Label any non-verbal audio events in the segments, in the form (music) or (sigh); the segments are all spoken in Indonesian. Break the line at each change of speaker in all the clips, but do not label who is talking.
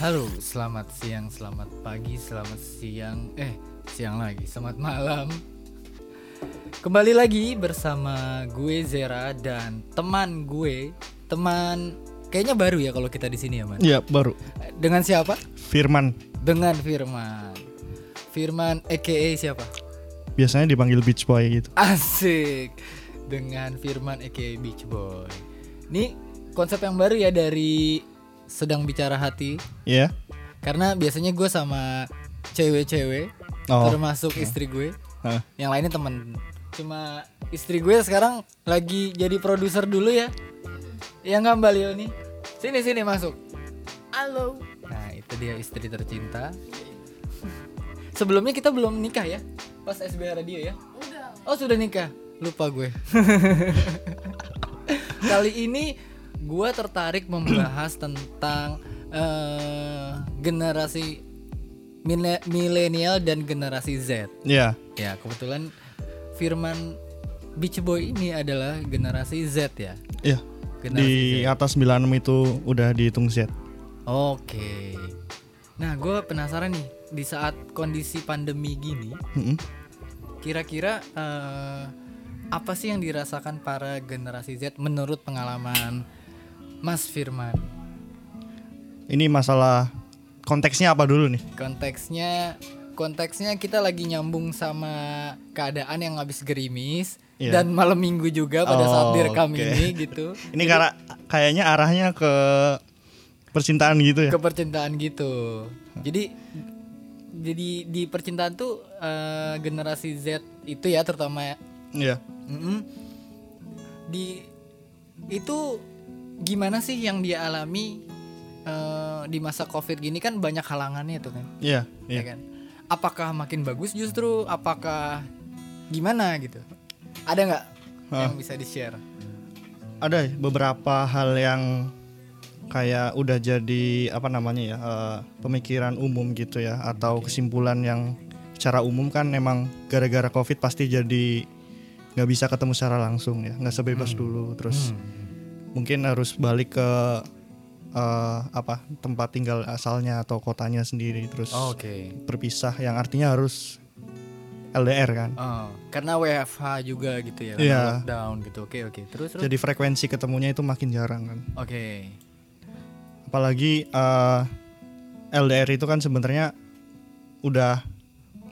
Halo, selamat siang, selamat pagi, selamat siang, eh siang lagi, selamat malam. Kembali lagi bersama gue Zera dan teman gue, teman kayaknya baru ya kalau kita di sini ya, Man.
Iya baru
Dengan siapa?
Firman
Dengan Firman. Firman EKE siapa?
biasanya dipanggil Beach Boy gitu.
Asik. Dengan Firman EKE Beach Boy. Ini konsep yang baru ya dari sedang bicara hati.
Iya.
Karena biasanya gue sama cewek-cewek
Oh.
termasuk istri gue.
Hah.
Yang lainnya temen. Cuma istri gue sekarang lagi jadi produser dulu ya. Ya nggak Mbak Leo nih. Sini sini masuk. Halo. Nah itu dia istri tercinta. Sebelumnya kita belum nikah ya. Pas SBH Radio ya. Oh sudah nikah. Lupa gue. (laughs) Kali ini gue tertarik membahas tentang eh, generasi mile- milenial dan generasi Z.
Iya.
Ya kebetulan Firman Beach Boy ini adalah generasi Z ya.
Iya.
Generasi
Di atas 96 itu udah dihitung Z.
Oke. Nah gue penasaran nih di saat kondisi pandemi gini, kira-kira eh, apa sih yang dirasakan para generasi Z menurut pengalaman Mas Firman?
Ini masalah konteksnya apa dulu nih?
konteksnya konteksnya kita lagi nyambung sama keadaan yang habis gerimis
Iya.
dan malam minggu juga pada saat
Oh,
direkam
oke.
ini gitu (laughs)
Ini karena kayaknya arahnya ke percintaan gitu ya.
ke percintaan gitu jadi jadi di percintaan tuh eh, generasi Z itu ya terutama
Iya.
mm-mm, di itu gimana sih yang dia alami eh, di masa covid gini kan banyak halangannya tuh kan
Iya,
ya
iya.
kan? Apakah makin bagus justru? Apakah gimana gitu? Ada nggak
Hah.
yang bisa di share?
Ada beberapa hal yang kayak udah jadi apa namanya ya eh, pemikiran umum gitu ya atau kesimpulan yang secara umum kan emang gara-gara covid pasti jadi nggak bisa ketemu secara langsung ya nggak sebebas dulu terus mungkin harus balik ke eh, apa tempat tinggal asalnya atau kotanya sendiri terus
Oke.
berpisah yang artinya harus LDR kan
Oh, karena WFH juga gitu ya, karena
Iya.
lockdown gitu. Oke oke. Terus terus.
jadi frekuensi ketemunya itu makin jarang kan
Oke.
apalagi eh, LDR itu kan sebenarnya udah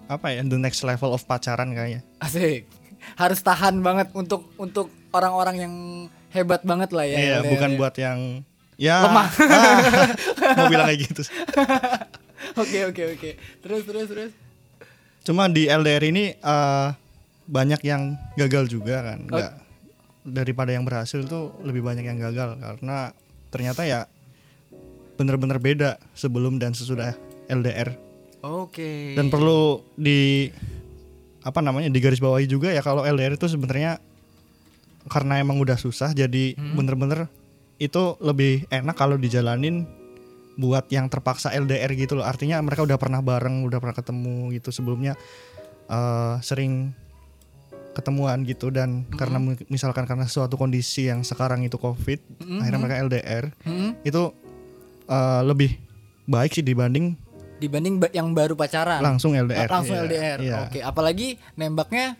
apa ya the next level of pacaran kayaknya
Asik. Harus tahan banget untuk untuk orang-orang yang hebat banget lah ya.
iya
LDR.
bukan buat yang ya
Lemah. (laughs)
ah, mau bilang kayak gitu (laughs)
Oke oke oke. Terus terus terus.
cuma di LDR ini eh, banyak yang gagal juga kan
Oh.
nggak daripada yang berhasil tuh lebih banyak yang gagal karena ternyata ya bener-bener beda sebelum dan sesudah LDR
Oke.
dan perlu di apa namanya digarisbawahi juga ya kalau LDR itu sebenarnya karena emang udah susah jadi
Hmm.
bener-bener itu lebih enak kalau dijalanin buat yang terpaksa LDR gitu loh artinya mereka udah pernah bareng udah pernah ketemu gitu sebelumnya eh, sering ketemuan gitu dan
Hmm.
karena mi- misalkan karena suatu kondisi yang sekarang itu covid
Mhm.
akhirnya mereka LDR
Hmm?
itu eh, lebih baik sih dibanding
Dibanding ba- yang baru pacaran.
langsung LDR
langsung
Iya,
LDR.
iya.
Oke, apalagi nembaknya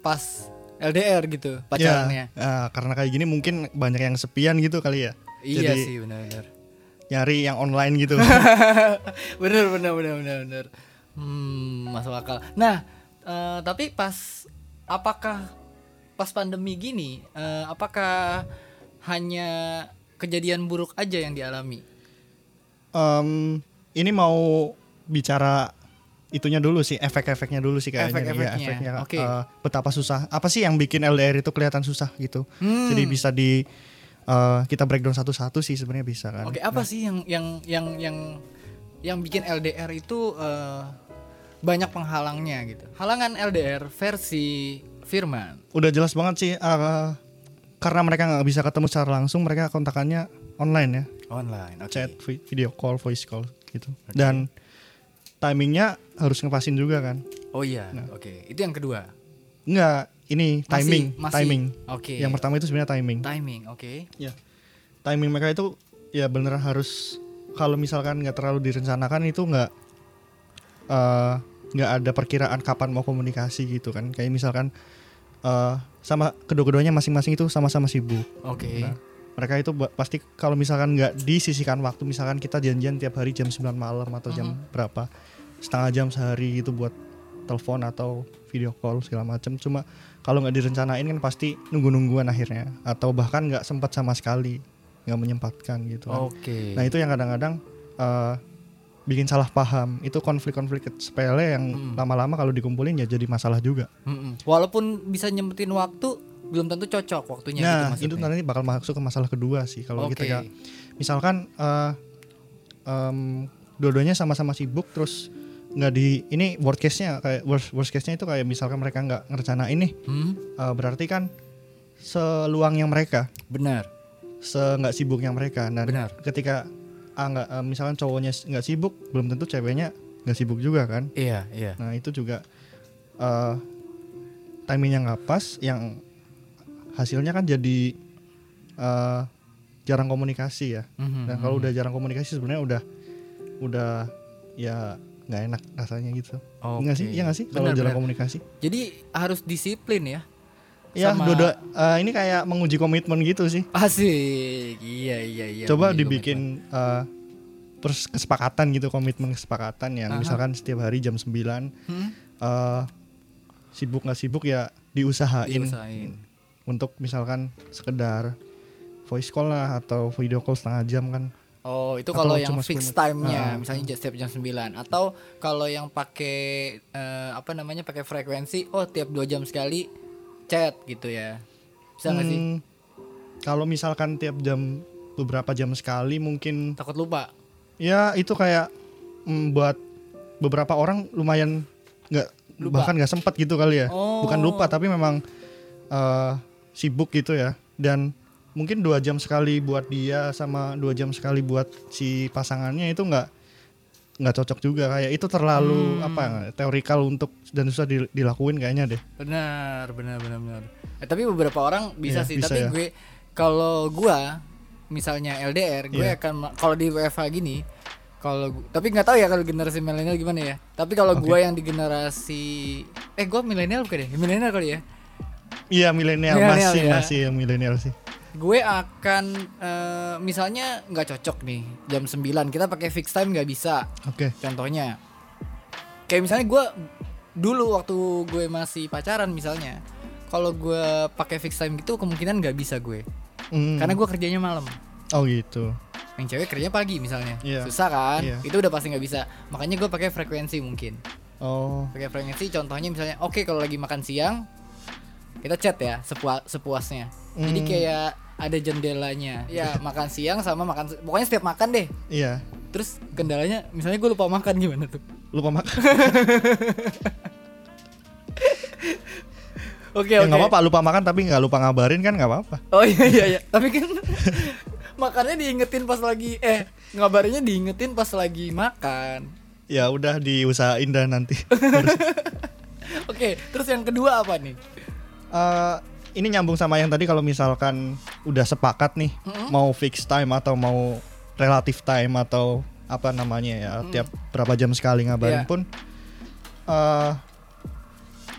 pas LDR gitu pacarannya.
Ya, ah, karena kayak gini mungkin banyak yang sepian gitu kali ya.
Iya
Jadi
sih benar-benar.
nyari yang online gitu. (laughs)
bener bener bener bener bener. Hmm, masuk akal. Nah, eh, tapi pas apakah pas pandemi gini, eh, apakah hanya kejadian buruk aja yang dialami?
Em, ini mau bicara itunya dulu sih, efek-efeknya dulu sih kayaknya.
Efek-efeknya,
Iya, efeknya.
oke.
Eh, betapa susah. Apa sih yang bikin LDR itu kelihatan susah gitu?
Hmm.
Jadi bisa di eh, kita breakdown satu-satu sih sebenarnya bisa kan.
Oke, apa sih yang yang yang yang yang bikin LDR itu eh, banyak penghalangnya gitu? Halangan LDR versi Firman.
Udah jelas banget sih eh, karena mereka nggak bisa ketemu secara langsung, mereka kontakannya online ya.
Online, oke.
chat, vi- video call, voice call gitu. Dan timingnya harus ngepasin juga kan.
Oh iya, oke. Itu yang kedua.
Enggak, ini
Masih-
timing,
masih.
timing.
Oke.
Yang pertama itu sebenarnya timing.
timing, oke.
Ya. Timing mereka itu ya beneran harus kalau misalkan nggak terlalu direncanakan itu nggak eh, nggak ada perkiraan kapan mau komunikasi gitu kan kayak misalkan eh, sama kedua-keduanya masing-masing itu sama-sama sibuk
Oke.
Nah, mereka itu pasti kalau misalkan nggak disisihkan waktu misalkan kita janjian tiap hari jam 9 malam atau jam berapa setengah jam sehari gitu buat telepon atau video call segala macam cuma kalau nggak direncanain kan pasti nunggu-nungguan akhirnya atau bahkan nggak sempat sama sekali nggak menyempatkan gitu kan.
Oke.
nah itu yang kadang-kadang eh, bikin salah paham itu konflik-konflik sepele yang
Hmm.
lama-lama kalau dikumpulin ya jadi masalah juga
Mm-mm. Walaupun bisa nyempetin waktu, belum tentu cocok waktunya
nah
gitu
itu nanti bakal masuk ke masalah kedua sih kalau
Oke.
kita ya misalkan eh, em, dua-duanya sama-sama sibuk terus nggak di ini worst case-nya kayak worst worst case-nya itu kayak misalkan mereka nggak ngerencanain nih
Hmm?
eh, berarti kan seluangnya mereka
Benar.
se nggak sibuknya mereka nah
Benar.
ketika ah nggak eh, misalkan cowoknya nggak sibuk belum tentu ceweknya nggak sibuk juga kan
Iya, iya.
nah itu juga eh timingnya nggak pas yang hasilnya kan jadi eh jarang komunikasi ya
Mhm,
dan kalau
mhm.
udah jarang komunikasi sebenarnya udah udah ya nggak enak rasanya gitu nggak sih
Oke.
iya nggak sih kalau jarang komunikasi
Jadi harus disiplin ya.
ya
Sama-
dua ini kayak menguji komitmen gitu sih
Asik. Iya, iya, iya.
coba dibikin eh, terus kesepakatan gitu komitmen kesepakatan yang
Aha.
misalkan setiap hari jam 9
bener. Hmm?
eh, sibuk nggak sibuk ya diusahain
Diusahain.
Untuk misalkan sekedar voice call lah atau video call setengah jam kan
Oh, itu kalau yang
cuma
fix
10 menit.
time-nya,
Ah.
misalnya setiap jam 9 atau kalau yang pakai eh, apa namanya? pakai frekuensi, oh tiap dua jam sekali chat gitu ya. Bisa nggak sih?
Hmm, kalau misalkan tiap jam beberapa jam sekali mungkin
Takut lupa.
ya itu kayak mm, buat beberapa orang lumayan nggak bahkan nggak sempat gitu kali ya
Oh.
bukan lupa tapi memang eh, sibuk gitu ya dan mungkin dua jam sekali buat dia sama dua jam sekali buat si pasangannya itu nggak nggak cocok juga kayak itu terlalu
Hmm.
apa teorikal untuk dan susah di- dilakuin kayaknya deh
Benar, benar, benar, benar. Eh, tapi beberapa orang bisa
Iya,
sih,
bisa
tapi
ya.
gue kalau gua misalnya LDR, gue
Iya.
akan kalau di WFH gini, kalau tapi nggak tahu ya kalau generasi milenial gimana ya. Tapi kalau
Oke.
gua yang di generasi eh gua milenial bukan ya? Milenial kali ya.
Iya milenial. Masih
ya.
masih yang milenial sih.
Gue akan eh, misalnya nggak cocok nih jam 9 kita pakai fix time nggak bisa.
oke.
Contohnya kayak misalnya gue dulu waktu gue masih pacaran misalnya kalau gue pakai fix time gitu kemungkinan nggak bisa gue.
Hmm.
karena gue kerjanya malam.
Oh gitu.
Yang cewek kerjanya pagi misalnya.
Iya.
susah kan?
Iya.
itu udah pasti nggak bisa. Makanya gue pakai frekuensi mungkin.
Oh.
Pakai frekuensi contohnya misalnya oke kalau lagi makan siang kita chat ya sepua- sepuasnya. Jadi
Hmm.
kayak ada jendelanya. Ya (laughs) makan siang sama makan pokoknya setiap makan deh.
Iya.
Terus kendalanya misalnya gue lupa makan gimana tuh?
Lupa makan. (laughs)
Oke
ya
oke.
nggak apa-apa lupa makan tapi nggak lupa ngabarin kan nggak apa-apa.
Oh iya iya iya. (laughs) Tapi kan makannya diingetin pas lagi eh ngabarinnya diingetin pas lagi makan.
Ya udah diusahain dah nanti.
Oke terus yang kedua apa nih
Eh, ini nyambung sama yang tadi kalau misalkan udah sepakat nih
Mm-mm.
mau fix time atau mau relatif time atau apa namanya ya tiap berapa jam sekali ngabarin
Iya.
pun eh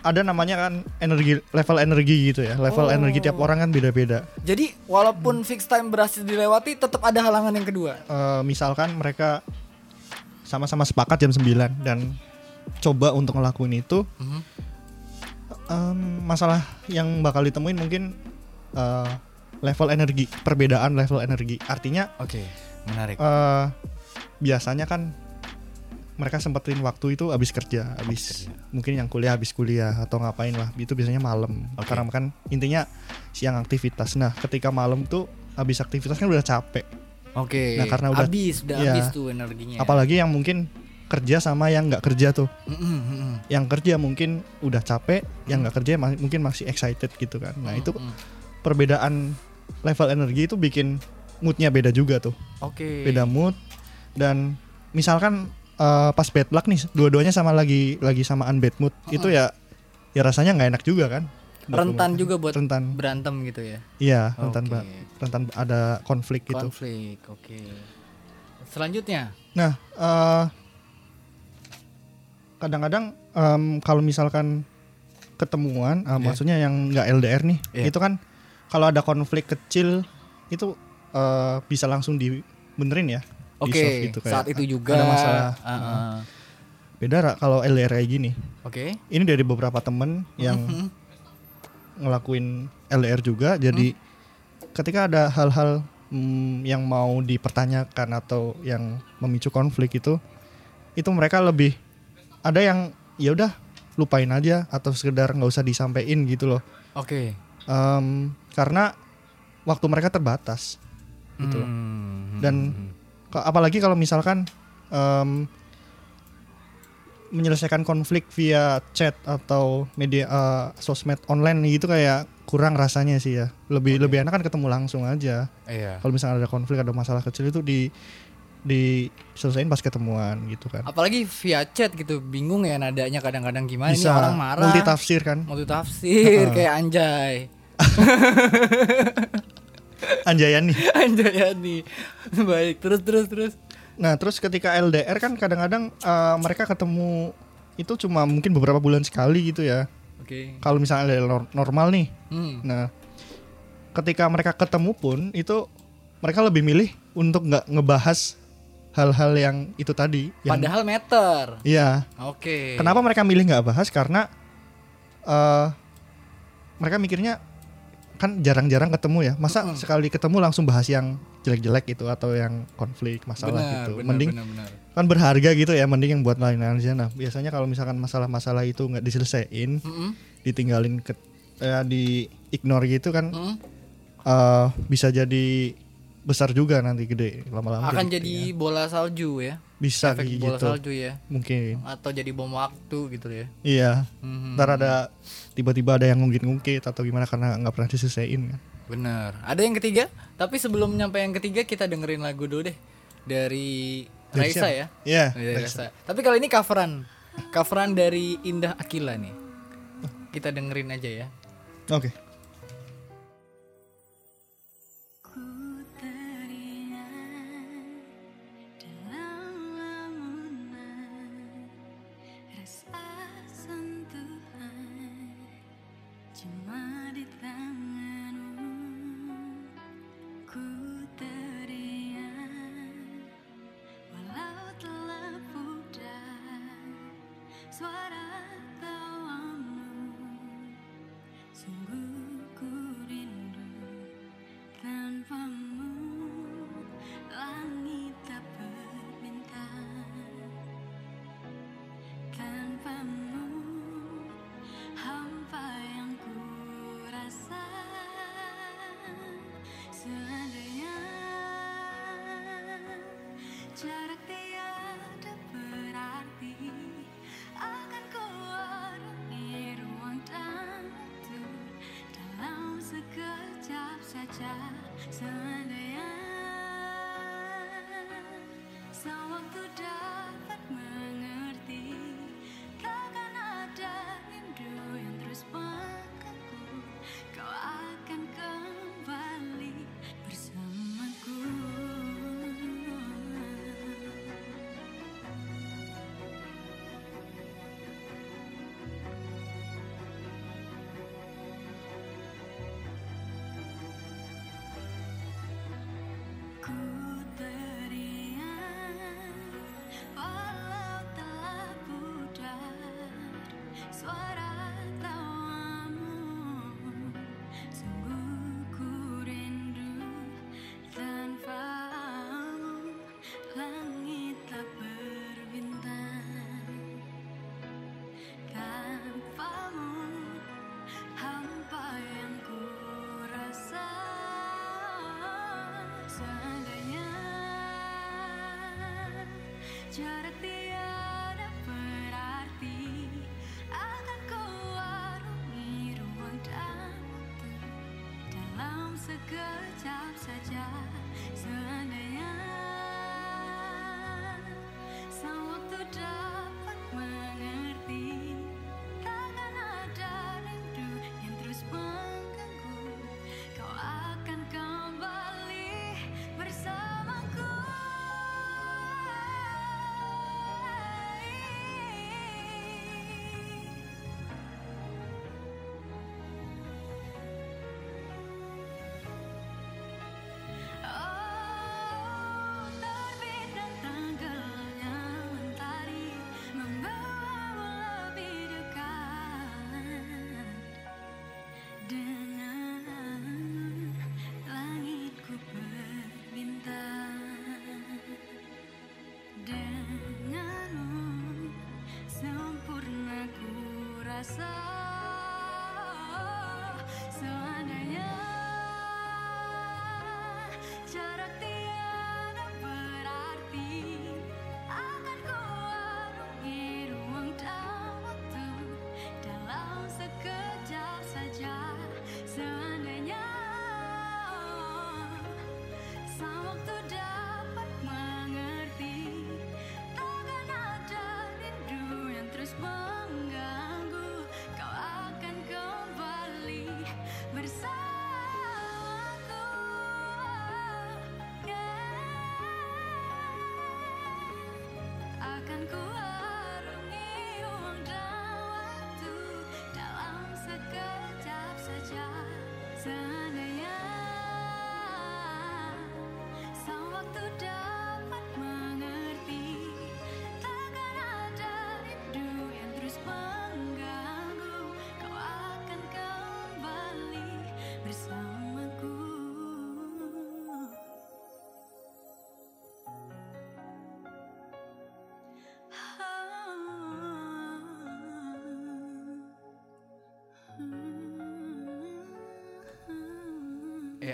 ada namanya kan energi level energi gitu ya level
Oh.
energi tiap orang kan beda-beda
jadi walaupun fix time berhasil dilewati tetap ada halangan yang kedua
Eh, misalkan mereka sama-sama sepakat jam 9 dan coba untuk ngelakuin itu em, masalah yang bakal ditemuin mungkin eh, level energi perbedaan level energi. Artinya
oke menarik.
eh, biasanya kan mereka sempetin waktu itu habis kerja habis mungkin yang kuliah habis kuliah atau ngapain lah itu biasanya malam.
Oke.
karena kan intinya siang aktivitas. Nah ketika malam tuh habis aktivitas kan udah capek.
Oke
Nah, karena udah-
habis udah
iya.
habis tuh energinya.
Apalagi yang mungkin kerja sama yang nggak kerja tuh.
Mm-mm, mm-mm.
yang kerja mungkin udah capek yang nggak kerja ma- mungkin masih excited gitu kan. Nah itu
Mm-mm.
perbedaan level energi itu bikin moodnya beda juga tuh.
Oke.
Beda mood dan misalkan eh, pas bad luck nih dua-duanya sama lagi lagi samaan bad mood itu ya ya rasanya nggak enak juga kan?
Rentan juga buat
rentan.
berantem gitu ya?
Iya rentan ba- rentan ada konflik gitu.
Konflik oke. Selanjutnya.
Nah, eh, kadang-kadang em, kalau misalkan ketemuan, eh,
Iya.
maksudnya yang nggak LDR nih,
Iya.
itu kan kalau ada konflik kecil itu eh, bisa langsung dibenerin ya.
Oke,
di-solve gitu, kayak
saat itu juga
ada masalah.
Ah, ah.
Beda Ra, kalau LDR kayak gini.
Oke.
Ini dari beberapa temen yang
Mhm.
ngelakuin LDR juga, jadi
Hmm.
ketika ada hal-hal mm, yang mau dipertanyakan atau yang memicu konflik itu, itu mereka lebih ada yang ya udah lupain aja atau sekedar nggak usah disampaikan gitu loh,
Oke.
Em, karena waktu mereka terbatas gitu. loh.
Hmm.
Dan Ka- apalagi kalau misalkan em, menyelesaikan konflik via chat atau media eh, sosmed online gitu kayak kurang rasanya sih ya lebih
Oke.
lebih enak kan ketemu langsung aja
Iya.
kalau misalnya ada konflik ada masalah kecil itu di diselesaikan pas ketemuan gitu kan
Apalagi via chat gitu, bingung ya nadanya kadang-kadang gimana
bisa
ini orang marah.
multi tafsir kan
Multi tafsir kayak anjay. (laughs)
anjayan nih (laughs)
anjay nih. Baik, terus terus terus.
nah terus ketika LDR kan kadang-kadang eh, mereka ketemu itu cuma mungkin beberapa bulan sekali gitu ya
Oke.
kalau misalnya LDR nor- normal nih
Hmm.
Nah, ketika mereka ketemu pun itu mereka lebih milih untuk nggak ngebahas hal-hal yang itu tadi. Yang,
Padahal meter.
Iya.
Oke.
Kenapa mereka milih nggak bahas? Karena eh mereka mikirnya kan jarang-jarang ketemu ya. Masa
Mm-mm.
sekali ketemu langsung bahas yang jelek-jelek itu atau yang konflik masalah
Benar,
gitu.
benar,
mending
benar, benar.
kan berharga gitu ya. Mending yang buat lain-lain aja. Nah, biasanya kalau misalkan masalah-masalah itu nggak diselesaikan,
Mm-mm.
ditinggalin ke eh, di ignore gitu kan
Mm-mm.
eh bisa jadi besar juga nanti gede lama-lama
Akan
gitu
jadi
ya.
bola salju ya.
bisa
Efek
kayak
bola
gitu
salju ya.
mungkin
Atau jadi bom waktu gitu ya.
iya
Mhm.
ntar ada tiba-tiba ada yang ngungkit-ngungkit atau gimana karena nggak pernah diselesaiin kan
Bener. Ada yang ketiga, tapi sebelum nyampe yang ketiga kita dengerin lagu dulu deh dari
Dari
Raisa
siapa?
ya.
iya
Dari
Raisa.
Raisa. Tapi kali ini coveran, coveran dari Indah Akila nih. Kita dengerin aja ya.
oke
Ku saja seandainya sang waktu jarak tiada berarti akan ku warungi ruang dan waktu. Dalam sekejap saja So.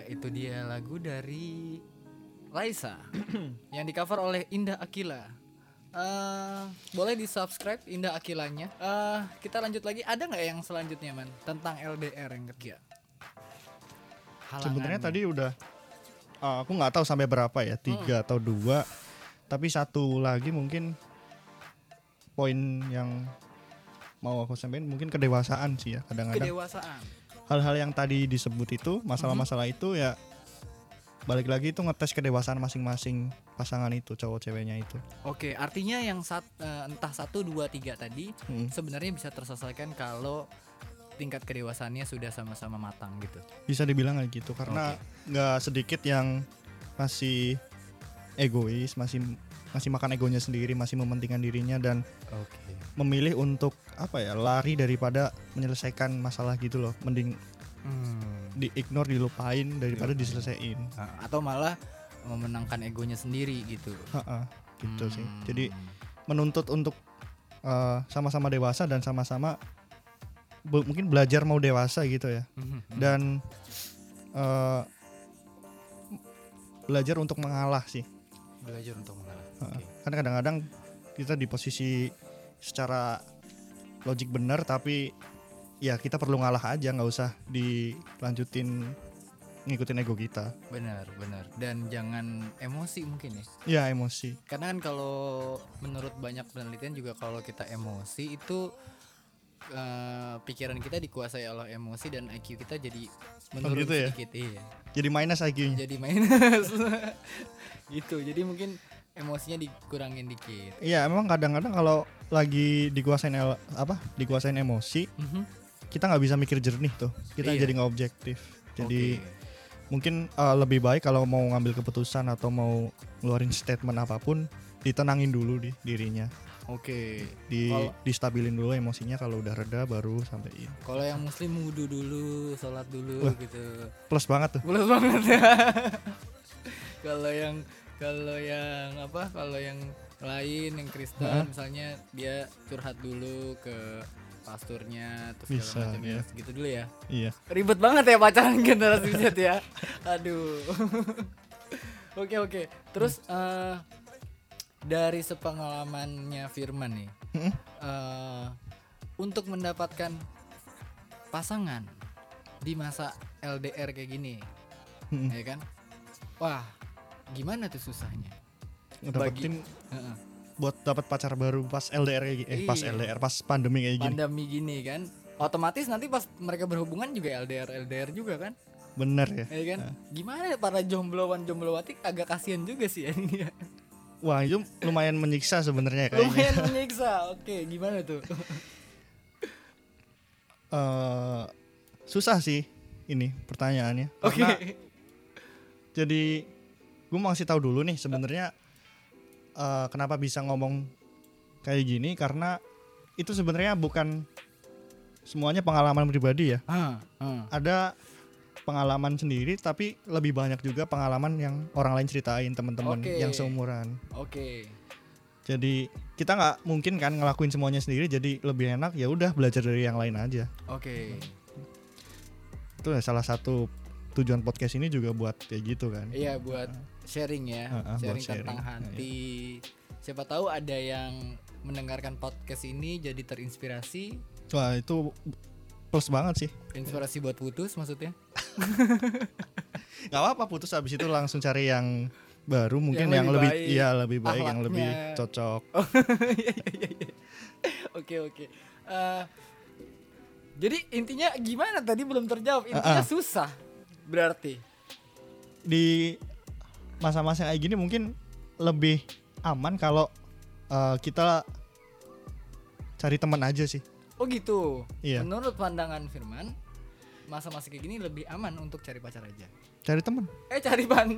Itu dia lagu dari Raisa yang di cover oleh Indah Akila. Eh, boleh di subscribe Indah Akilanya. Eh, kita lanjut lagi. Ada nggak yang selanjutnya man tentang LDR yang ketiga?
Sebenarnya tadi udah uh, aku nggak tahu sampai berapa ya, tiga atau dua. Tapi satu lagi mungkin poin yang mau aku sampaikan mungkin kedewasaan sih ya kadang-kadang.
kedewasaan.
Hal-hal yang tadi disebut itu, masalah-masalah itu ya balik lagi itu ngetes kedewasaan masing-masing pasangan itu, cowok ceweknya itu.
Oke, artinya yang sat, eh, entah satu, dua, tiga tadi
Hmm.
sebenarnya bisa terselesaikan kalau tingkat kedewasaannya sudah sama-sama matang gitu.
Bisa dibilang kayak gitu karena nggak sedikit yang masih egois, masih masih makan egonya sendiri, masih mementingkan dirinya dan
Oke.
memilih untuk apa ya lari daripada menyelesaikan masalah gitu loh mending
Hmm.
di ignore dilupain daripada diselesaikan
Ah, Atau malah memenangkan egonya sendiri gitu.
Ha-ha, gitu sih
Hmm.
jadi menuntut untuk eh, sama-sama dewasa dan sama-sama be- mungkin belajar mau dewasa gitu ya
Mhm.
dan eh, belajar untuk mengalah sih
belajar untuk mengalah. Oke.
kan kadang-kadang kita di posisi secara logik benar tapi ya kita perlu ngalah aja nggak usah dilanjutin ngikutin ego kita
Benar, benar. Dan jangan emosi mungkin ya.
ya emosi
Karena kan kalau menurut banyak penelitian juga kalau kita emosi itu eh, pikiran kita dikuasai oleh emosi dan IQ kita jadi menurun
gitu ya?
sedikit. Iya.
jadi minus IQ-nya
Jadi minus. (laughs) gitu. Jadi mungkin emosinya dikurangin dikit.
Iya emang kadang-kadang kalau lagi dikuasain el- apa dikuasain emosi
Mhm.
kita nggak bisa mikir jernih tuh kita
Iya.
jadi nggak objektif jadi
Oke.
mungkin uh, lebih baik kalau mau ngambil keputusan atau mau ngeluarin statement apa pun ditenangin dulu di dirinya
Oke.
di
Kalau-
distabilin dulu emosinya kalau udah reda baru sampein
Kalau yang muslim wudhu dulu, sholat dulu
Wah.
gitu.
plus banget tuh
Bulus banget ya. (laughs) kalau yang kalau yang apa? Kalau yang lain yang Kristen misalnya dia curhat dulu ke pasturnya terus
Bisa,
segala macam ya.
iya.
Segitu dulu ya.
iya
Ribet banget ya pacaran (laughs) generasi Z ya. Aduh. (laughs) oke oke. Terus eh, dari sepengalamannya Firman nih,
Mm-mm.
eh, untuk mendapatkan pasangan di masa LDR kayak gini,
Mm-mm.
ya kan? Wah, gimana tuh susahnya?
ngedapetin
Heeh.
buat dapat pacar baru pas LDR kayak gini eh pas
Iya.
LDR pas pandemi kayak gini
Pandemi gini kan, otomatis nanti pas mereka berhubungan juga LDR LDR juga kan?
bener ya
Ya kan? Gimana ya para jombloan jomblowati agak kasihan juga sih ya ini ya.
Wah itu lumayan menyiksa sebenarnya kayaknya
Lumayan (laughs) menyiksa. Oke, gimana tuh?
eh susah sih ini pertanyaannya
Oke.
karena jadi gue mau kasih tahu dulu nih sebenarnya eh, kenapa bisa ngomong kayak gini karena itu sebenarnya bukan semuanya pengalaman pribadi ya
Ah, ah.
ada pengalaman sendiri tapi lebih banyak juga pengalaman yang orang lain ceritain teman-teman
Oke.
yang seumuran
Oke.
jadi kita nggak mungkin kan ngelakuin semuanya sendiri jadi lebih enak ya udah belajar dari yang lain aja
Oke.
itu ya salah satu tujuan podcast ini juga buat kayak gitu kan
Iya buat sharing ya,
Ah, ah, buat
sharing tentang
sharing.
hati. Siapa tahu ada yang mendengarkan podcast ini jadi terinspirasi,
wah itu plus banget sih
inspirasi buat putus maksudnya. (laughs)
nggak apa-apa putus habis itu langsung cari yang baru mungkin
Yang
yang,
lebih
lebih
baik,
iya lebih baik yang lebih cocok
Iya, (laughs) iya, iya, iya. Oke oke. Eh, jadi intinya gimana tadi belum terjawab. Intinya
Ah, ah.
susah berarti.
di masa-masa kayak gini mungkin lebih aman kalau eh, kita cari teman aja sih
Oh gitu.
Iya.
Menurut pandangan Firman, masa-masa kayak gini lebih aman untuk cari pacar aja.
cari teman
Eh cari pan.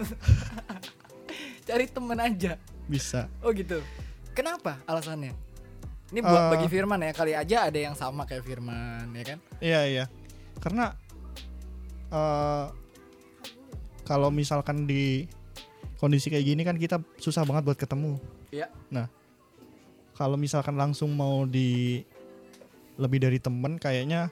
(laughs) cari temen aja.
bisa
Oh gitu. Kenapa alasannya? Ini buat
Eh.
bagi Firman ya, kali aja ada yang sama kayak Firman ya kan?
iya iya karena eh kalau misalkan di kondisi kayak gini kan kita susah banget buat ketemu
Iya.
Nah, kalau misalkan langsung mau di lebih dari temen, kayaknya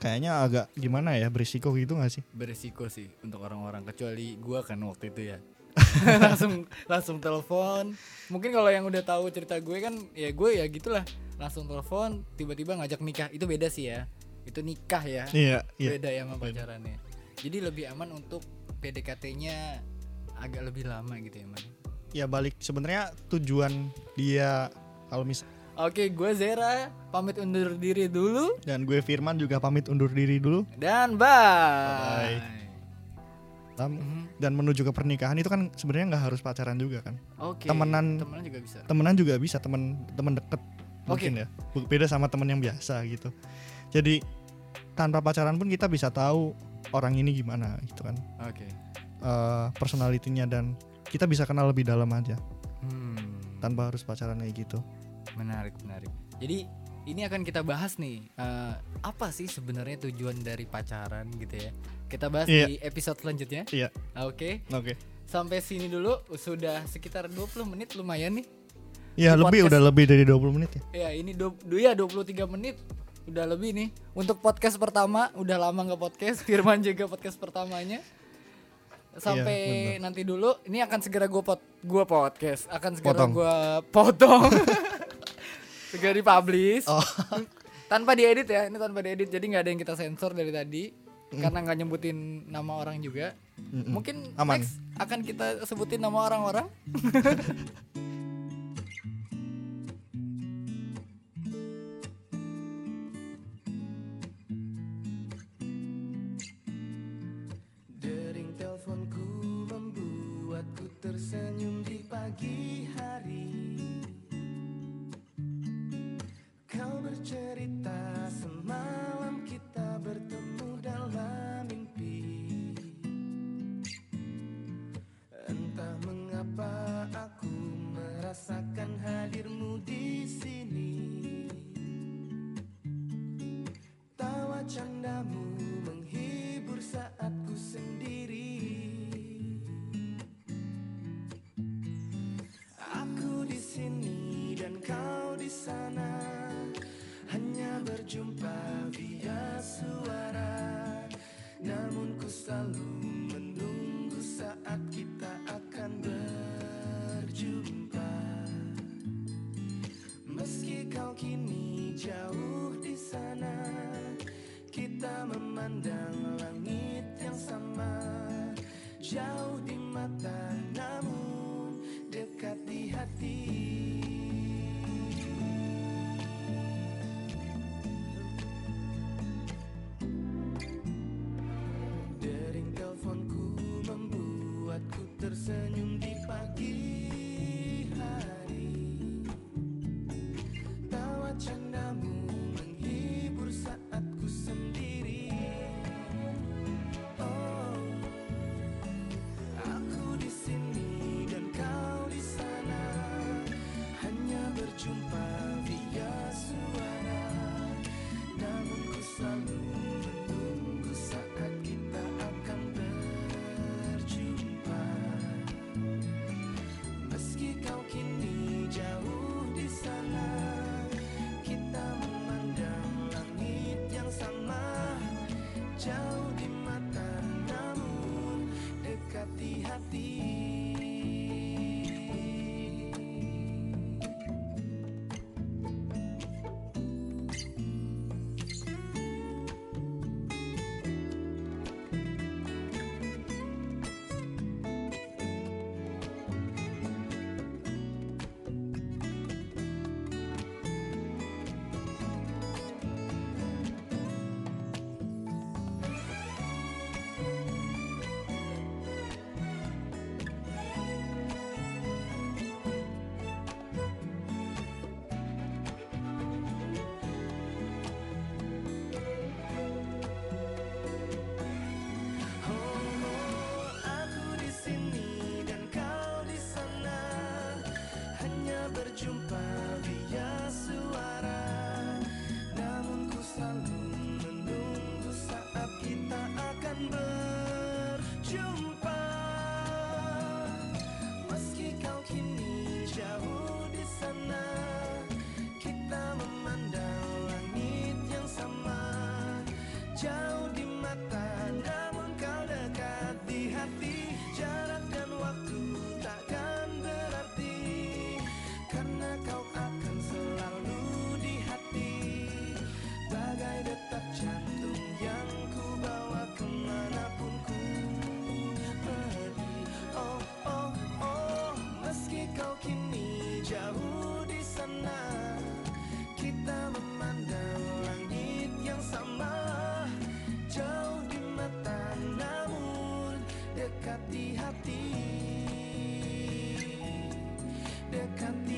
kayaknya agak gimana ya berisiko gitu gak sih?
beresiko sih untuk orang-orang kecuali gua kan waktu itu ya. (laughs) Langsung langsung telepon. Mungkin kalau yang udah tahu cerita gue kan ya gue ya gitulah. Langsung telepon tiba-tiba ngajak nikah. Itu beda sih ya. Itu nikah ya.
Iya, iya.
beda ya sama pacarannya. Jadi lebih aman untuk PDKT-nya agak lebih lama gitu ya man.
Ya balik. Sebenarnya tujuan dia kalau mis
oke gue Zera pamit undur diri dulu
dan gue Firman juga pamit undur diri dulu
dan bye,
Bye-bye. Tam-
Mhm.
dan menuju ke pernikahan itu kan sebenarnya nggak harus pacaran juga kan.
oke
Temenan-
temenan juga bisa
Temenan juga bisa temen temen deket mungkin ya. Beda sama temen yang biasa gitu. Jadi tanpa pacaran pun kita bisa tahu orang ini gimana gitu kan.
oke
Eh personalitinya dan kita bisa kenal lebih dalam aja
hmm.
tanpa harus pacaran kayak gitu.
Menarik, menarik. Jadi ini akan kita bahas nih eh, apa sih sebenarnya tujuan dari pacaran gitu ya. Kita bahas
Iya.
di episode selanjutnya.
Iya.
Oke.
Oke.
Sampai sini dulu sudah sekitar 20 menit lumayan nih.
Ya
Di
lebih
podcast-
udah lebih dari 20 menit ya.
Ya, ini du du- ya 23 menit udah lebih nih. Untuk podcast pertama udah lama nggak podcast. (laughs) Firman juga podcast pertamanya. Sampai
Iya,
nanti dulu ini akan segera gue pot gua podcast akan segera
Potong.
gua potong (laughs) segera dipublish
Oh. (laughs)
tanpa diedit ya ini tanpa diedit jadi nggak ada yang kita sensor dari tadi karena nggak nyebutin nama orang juga
Mm-mm.
mungkin
Aman.
next akan kita sebutin nama orang-orang (laughs)
berjumpa via suara. Namun ku selalu menunggu saat got